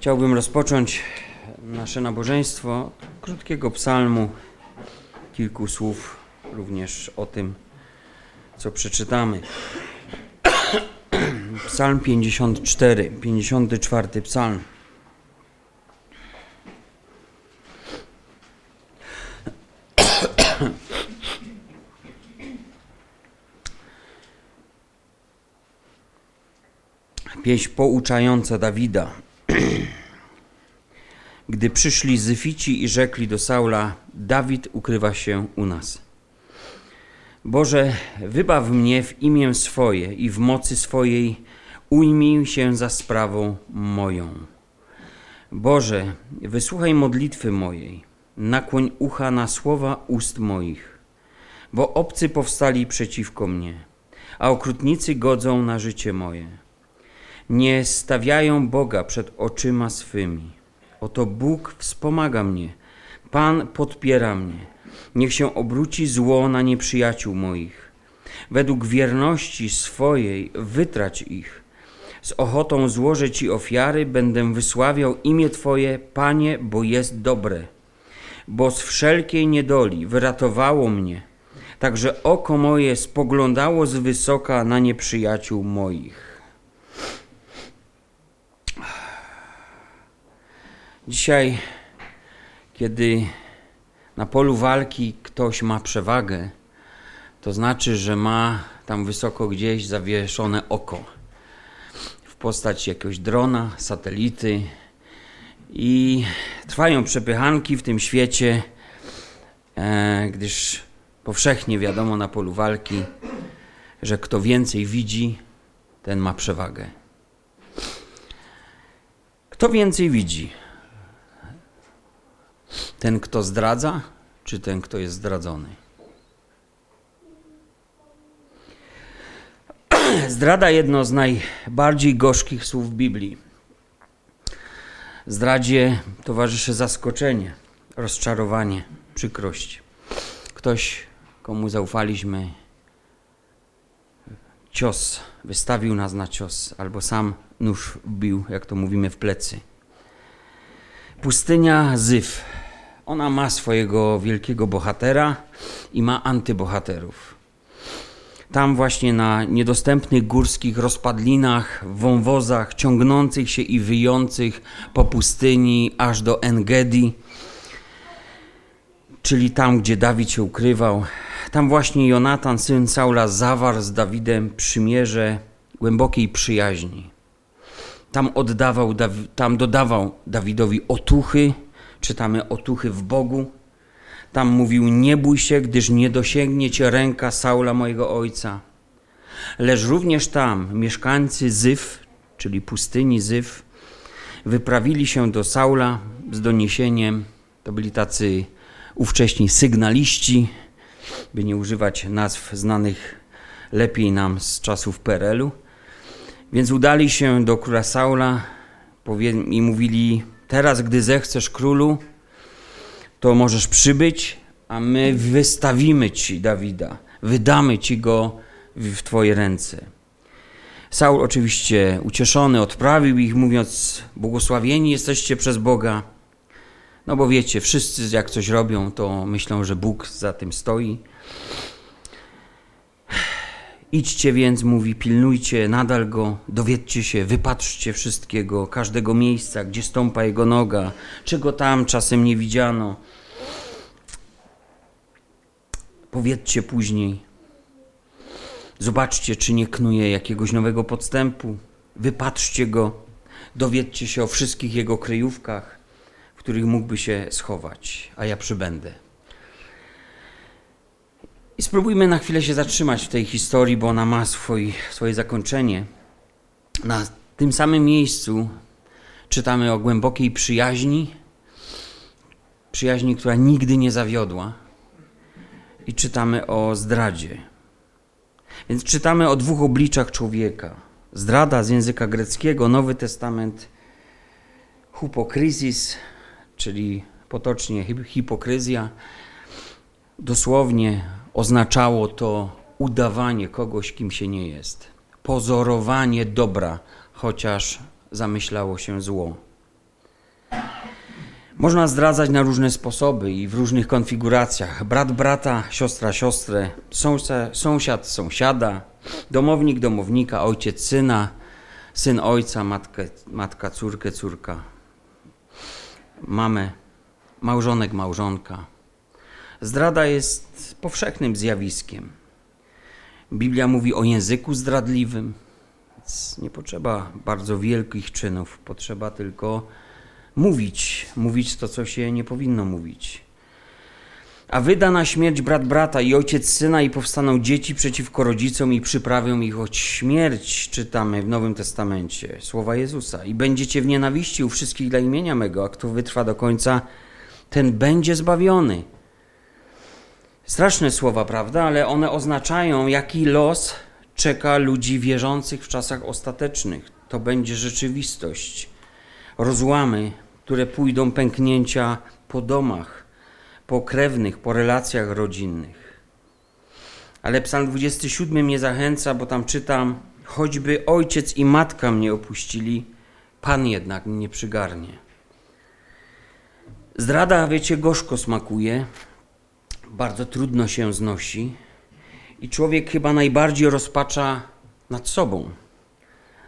Chciałbym rozpocząć nasze nabożeństwo krótkiego psalmu, kilku słów również o tym, co przeczytamy. Psalm 54, 54 psalm. Pieśń pouczająca Dawida. Gdy przyszli Zyfici i rzekli do Saula, Dawid ukrywa się u nas. Boże, wybaw mnie w imię swoje i w mocy swojej ujmij się za sprawą moją. Boże, wysłuchaj modlitwy mojej, nakłoń ucha na słowa ust moich, bo obcy powstali przeciwko mnie, a okrutnicy godzą na życie moje. Nie stawiają Boga przed oczyma swymi Oto Bóg wspomaga mnie, Pan podpiera mnie. Niech się obróci zło na nieprzyjaciół moich. Według wierności swojej wytrać ich. Z ochotą złożę Ci ofiary, będę wysławiał imię Twoje, Panie, bo jest dobre. Bo z wszelkiej niedoli wyratowało mnie, także oko moje spoglądało z wysoka na nieprzyjaciół moich. Dzisiaj, kiedy na polu walki ktoś ma przewagę, to znaczy, że ma tam wysoko gdzieś zawieszone oko w postaci jakiegoś drona, satelity i trwają przepychanki w tym świecie, e, gdyż powszechnie wiadomo na polu walki, że kto więcej widzi, ten ma przewagę. Kto więcej widzi? Ten, kto zdradza, czy ten, kto jest zdradzony? Zdrada jedno z najbardziej gorzkich słów Biblii. Zdradzie towarzyszy zaskoczenie, rozczarowanie, przykrość. Ktoś, komu zaufaliśmy, cios, wystawił nas na cios, albo sam nóż wbił, jak to mówimy, w plecy. Pustynia Zyf ona ma swojego wielkiego bohatera i ma antybohaterów. Tam właśnie na niedostępnych górskich rozpadlinach, wąwozach ciągnących się i wyjących po pustyni aż do Engedi, czyli tam, gdzie Dawid się ukrywał, tam właśnie Jonatan, syn Saula, zawarł z Dawidem przymierze głębokiej przyjaźni. Tam oddawał, tam dodawał Dawidowi otuchy, czytamy otuchy w Bogu. Tam mówił: Nie bój się, gdyż nie dosięgnie cię ręka Saula mojego ojca. Lecz również tam mieszkańcy Zyf, czyli pustyni Zyf, wyprawili się do Saula z doniesieniem. To byli tacy ówcześni sygnaliści, by nie używać nazw znanych lepiej nam z czasów PRL-u. Więc udali się do króla Saula i mówili: Teraz, gdy zechcesz królu, to możesz przybyć, a my wystawimy ci Dawida, wydamy ci go w twoje ręce. Saul oczywiście ucieszony odprawił ich, mówiąc: Błogosławieni jesteście przez Boga. No bo wiecie, wszyscy jak coś robią, to myślą, że Bóg za tym stoi. Idźcie więc, mówi, pilnujcie nadal go, dowiedzcie się, wypatrzcie wszystkiego, każdego miejsca, gdzie stąpa jego noga, czego tam czasem nie widziano. Powiedzcie później. Zobaczcie, czy nie knuje jakiegoś nowego podstępu. Wypatrzcie go, dowiedzcie się o wszystkich jego kryjówkach, w których mógłby się schować, a ja przybędę. I spróbujmy na chwilę się zatrzymać w tej historii, bo ona ma swój, swoje zakończenie. Na tym samym miejscu czytamy o głębokiej przyjaźni, przyjaźni, która nigdy nie zawiodła, i czytamy o zdradzie. Więc czytamy o dwóch obliczach człowieka. Zdrada z języka greckiego, Nowy Testament, hipokryzis, czyli potocznie hipokryzja, dosłownie Oznaczało to udawanie kogoś, kim się nie jest, pozorowanie dobra, chociaż zamyślało się zło. Można zdradzać na różne sposoby i w różnych konfiguracjach. Brat brata, siostra siostrę, sąsiad sąsiada, domownik domownika, ojciec syna, syn ojca, matkę, matka córkę, córka, mamę, małżonek, małżonka. Zdrada jest powszechnym zjawiskiem. Biblia mówi o języku zdradliwym, więc nie potrzeba bardzo wielkich czynów, potrzeba tylko mówić, mówić to, co się nie powinno mówić. A wyda na śmierć brat brata i ojciec syna i powstaną dzieci przeciwko rodzicom i przyprawią ich o śmierć, czytamy w Nowym Testamencie, słowa Jezusa. I będziecie w nienawiści u wszystkich dla imienia mego, a kto wytrwa do końca, ten będzie zbawiony. Straszne słowa, prawda? Ale one oznaczają, jaki los czeka ludzi wierzących w czasach ostatecznych. To będzie rzeczywistość. Rozłamy, które pójdą pęknięcia po domach, po krewnych, po relacjach rodzinnych. Ale Psalm 27 mnie zachęca, bo tam czytam: choćby ojciec i matka mnie opuścili, Pan jednak mnie przygarnie. Zdrada, wiecie, gorzko smakuje, bardzo trudno się znosi i człowiek chyba najbardziej rozpacza nad sobą.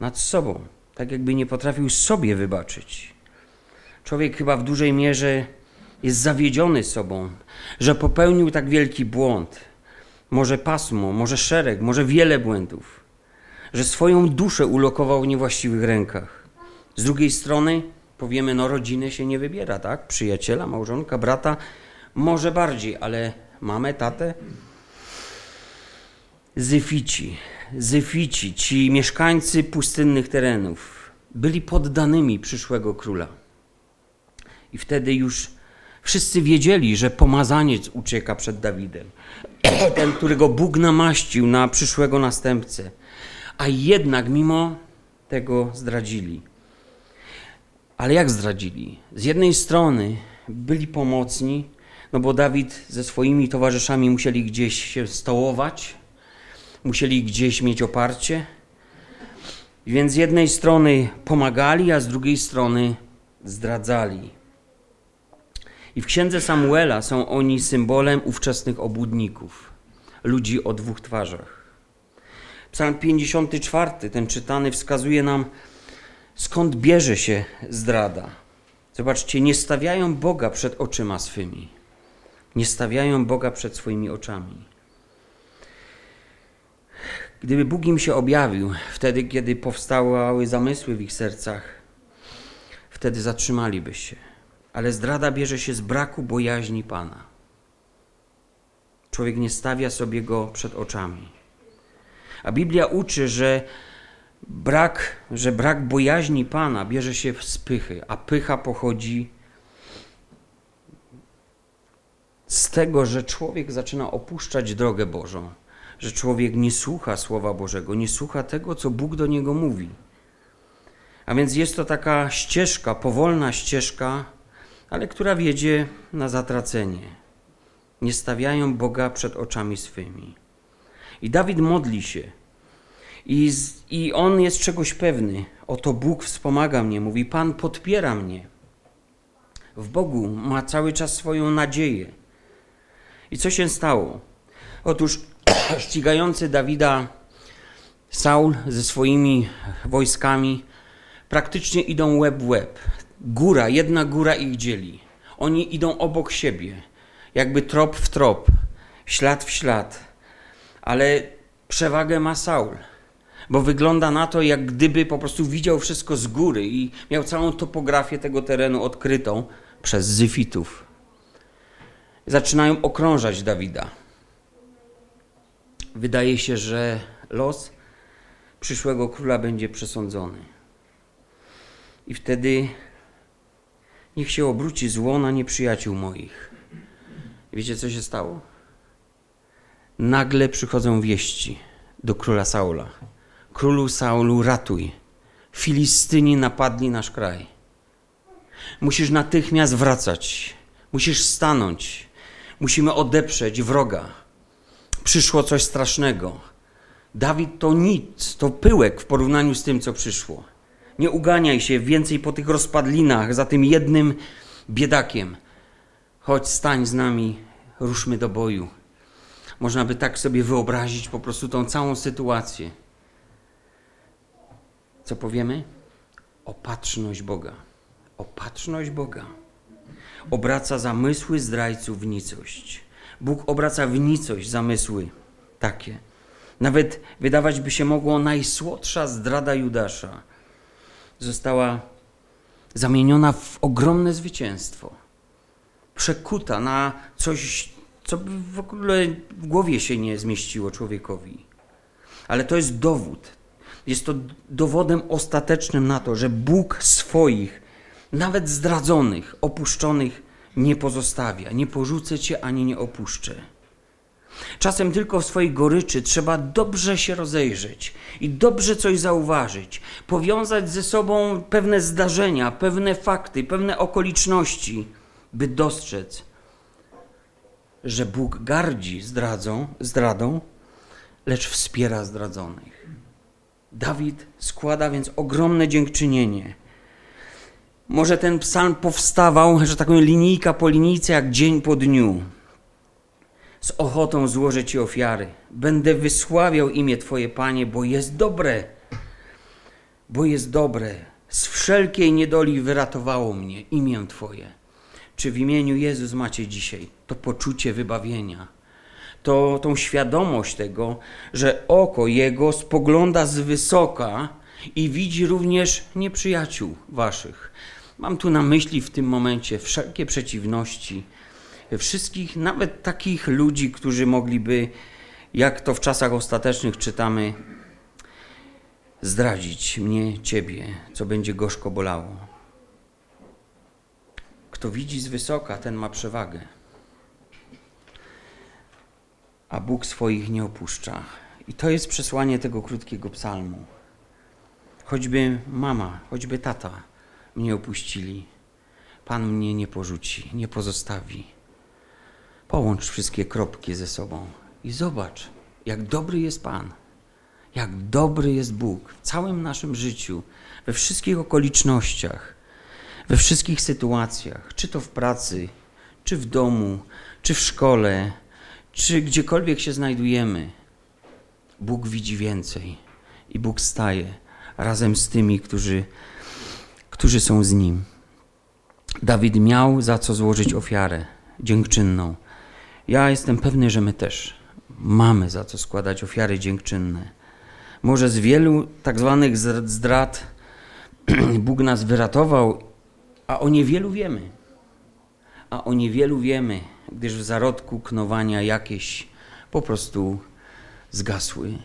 Nad sobą. Tak jakby nie potrafił sobie wybaczyć. Człowiek chyba w dużej mierze jest zawiedziony sobą, że popełnił tak wielki błąd. Może pasmo, może szereg, może wiele błędów. Że swoją duszę ulokował w niewłaściwych rękach. Z drugiej strony powiemy, no rodziny się nie wybiera, tak? Przyjaciela, małżonka, brata, może bardziej, ale mamę, tatę? Zyfici, Zyfici, ci mieszkańcy pustynnych terenów, byli poddanymi przyszłego króla. I wtedy już wszyscy wiedzieli, że pomazaniec ucieka przed Dawidem. Ten, którego Bóg namaścił na przyszłego następcę. A jednak mimo tego zdradzili. Ale jak zdradzili? Z jednej strony byli pomocni, no bo Dawid ze swoimi towarzyszami musieli gdzieś się stołować, musieli gdzieś mieć oparcie. Więc z jednej strony pomagali, a z drugiej strony zdradzali. I w księdze Samuela są oni symbolem ówczesnych obłudników, ludzi o dwóch twarzach. Psalm 54, ten czytany, wskazuje nam, skąd bierze się zdrada. Zobaczcie, nie stawiają Boga przed oczyma swymi nie stawiają Boga przed swoimi oczami. Gdyby Bóg im się objawił wtedy, kiedy powstały zamysły w ich sercach, wtedy zatrzymaliby się. Ale zdrada bierze się z braku bojaźni Pana. Człowiek nie stawia sobie go przed oczami. A Biblia uczy, że brak, że brak bojaźni Pana bierze się z pychy, a pycha pochodzi z tego, że człowiek zaczyna opuszczać drogę Bożą, że człowiek nie słucha Słowa Bożego, nie słucha tego, co Bóg do niego mówi. A więc jest to taka ścieżka, powolna ścieżka, ale która wiedzie na zatracenie. Nie stawiają Boga przed oczami swymi. I Dawid modli się. I, z, I on jest czegoś pewny. Oto Bóg wspomaga mnie, mówi: Pan podpiera mnie. W Bogu ma cały czas swoją nadzieję. I co się stało? Otóż ścigający Dawida Saul ze swoimi wojskami praktycznie idą łeb w łeb. Góra, jedna góra ich dzieli. Oni idą obok siebie, jakby trop w trop, ślad w ślad. Ale przewagę ma Saul, bo wygląda na to, jak gdyby po prostu widział wszystko z góry i miał całą topografię tego terenu odkrytą przez Zyfitów zaczynają okrążać Dawida. Wydaje się, że los przyszłego króla będzie przesądzony. I wtedy niech się obróci zło na nieprzyjaciół moich. wiecie, co się stało? Nagle przychodzą wieści do króla Saula. Królu Saulu, ratuj. Filistyni napadli nasz kraj. Musisz natychmiast wracać. Musisz stanąć. Musimy odeprzeć wroga. Przyszło coś strasznego. Dawid to nic, to pyłek w porównaniu z tym, co przyszło. Nie uganiaj się więcej po tych rozpadlinach za tym jednym biedakiem. Chodź, stań z nami, ruszmy do boju. Można by tak sobie wyobrazić po prostu tą całą sytuację. Co powiemy? Opatrzność Boga. Opatrzność Boga obraca zamysły zdrajców w nicość. Bóg obraca w nicość zamysły takie. Nawet wydawać by się mogło najsłodsza zdrada Judasza została zamieniona w ogromne zwycięstwo. Przekuta na coś, co by w ogóle w głowie się nie zmieściło człowiekowi. Ale to jest dowód. Jest to dowodem ostatecznym na to, że Bóg swoich, nawet zdradzonych, opuszczonych, nie pozostawia. Nie porzucę cię ani nie opuszczę. Czasem tylko w swojej goryczy trzeba dobrze się rozejrzeć i dobrze coś zauważyć, powiązać ze sobą pewne zdarzenia, pewne fakty, pewne okoliczności, by dostrzec, że Bóg gardzi zdradzą, zdradą, lecz wspiera zdradzonych. Dawid składa więc ogromne dziękczynienie. Może ten psalm powstawał, że taką linijka po linijce, jak dzień po dniu z ochotą złożę Ci ofiary. Będę wysławiał imię Twoje, Panie, bo jest dobre. Bo jest dobre. Z wszelkiej niedoli wyratowało mnie imię Twoje. Czy w imieniu Jezus macie dzisiaj to poczucie wybawienia? To tą świadomość tego, że oko Jego spogląda z wysoka i widzi również nieprzyjaciół Waszych. Mam tu na myśli w tym momencie wszelkie przeciwności, wszystkich, nawet takich ludzi, którzy mogliby, jak to w czasach ostatecznych czytamy, zdradzić mnie, ciebie, co będzie gorzko bolało. Kto widzi z wysoka, ten ma przewagę. A Bóg swoich nie opuszcza. I to jest przesłanie tego krótkiego psalmu. Choćby mama, choćby tata mnie opuścili, Pan mnie nie porzuci, nie pozostawi. Połącz wszystkie kropki ze sobą i zobacz, jak dobry jest Pan, jak dobry jest Bóg w całym naszym życiu, we wszystkich okolicznościach, we wszystkich sytuacjach, czy to w pracy, czy w domu, czy w szkole, czy gdziekolwiek się znajdujemy. Bóg widzi więcej i Bóg staje razem z tymi, którzy, którzy są z Nim. Dawid miał za co złożyć ofiarę dziękczynną. Ja jestem pewny, że my też mamy za co składać ofiary dziękczynne. Może z wielu tak zwanych zdrad Bóg nas wyratował, a o niewielu wiemy. A o niewielu wiemy, gdyż w zarodku knowania jakieś po prostu zgasły.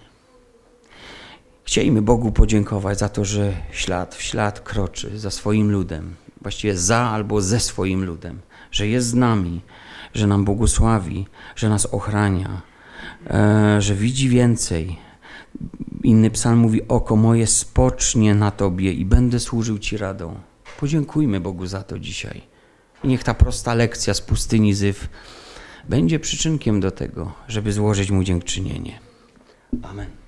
Chcielibyśmy Bogu podziękować za to, że ślad w ślad kroczy za swoim ludem, właściwie za albo ze swoim ludem, że jest z nami, że nam błogosławi, że nas ochrania, e, że widzi więcej. Inny psalm mówi: Oko moje spocznie na Tobie i będę służył Ci radą. Podziękujmy Bogu za to dzisiaj. I niech ta prosta lekcja z pustyni Zyw będzie przyczynkiem do tego, żeby złożyć Mu dziękczynienie. Amen.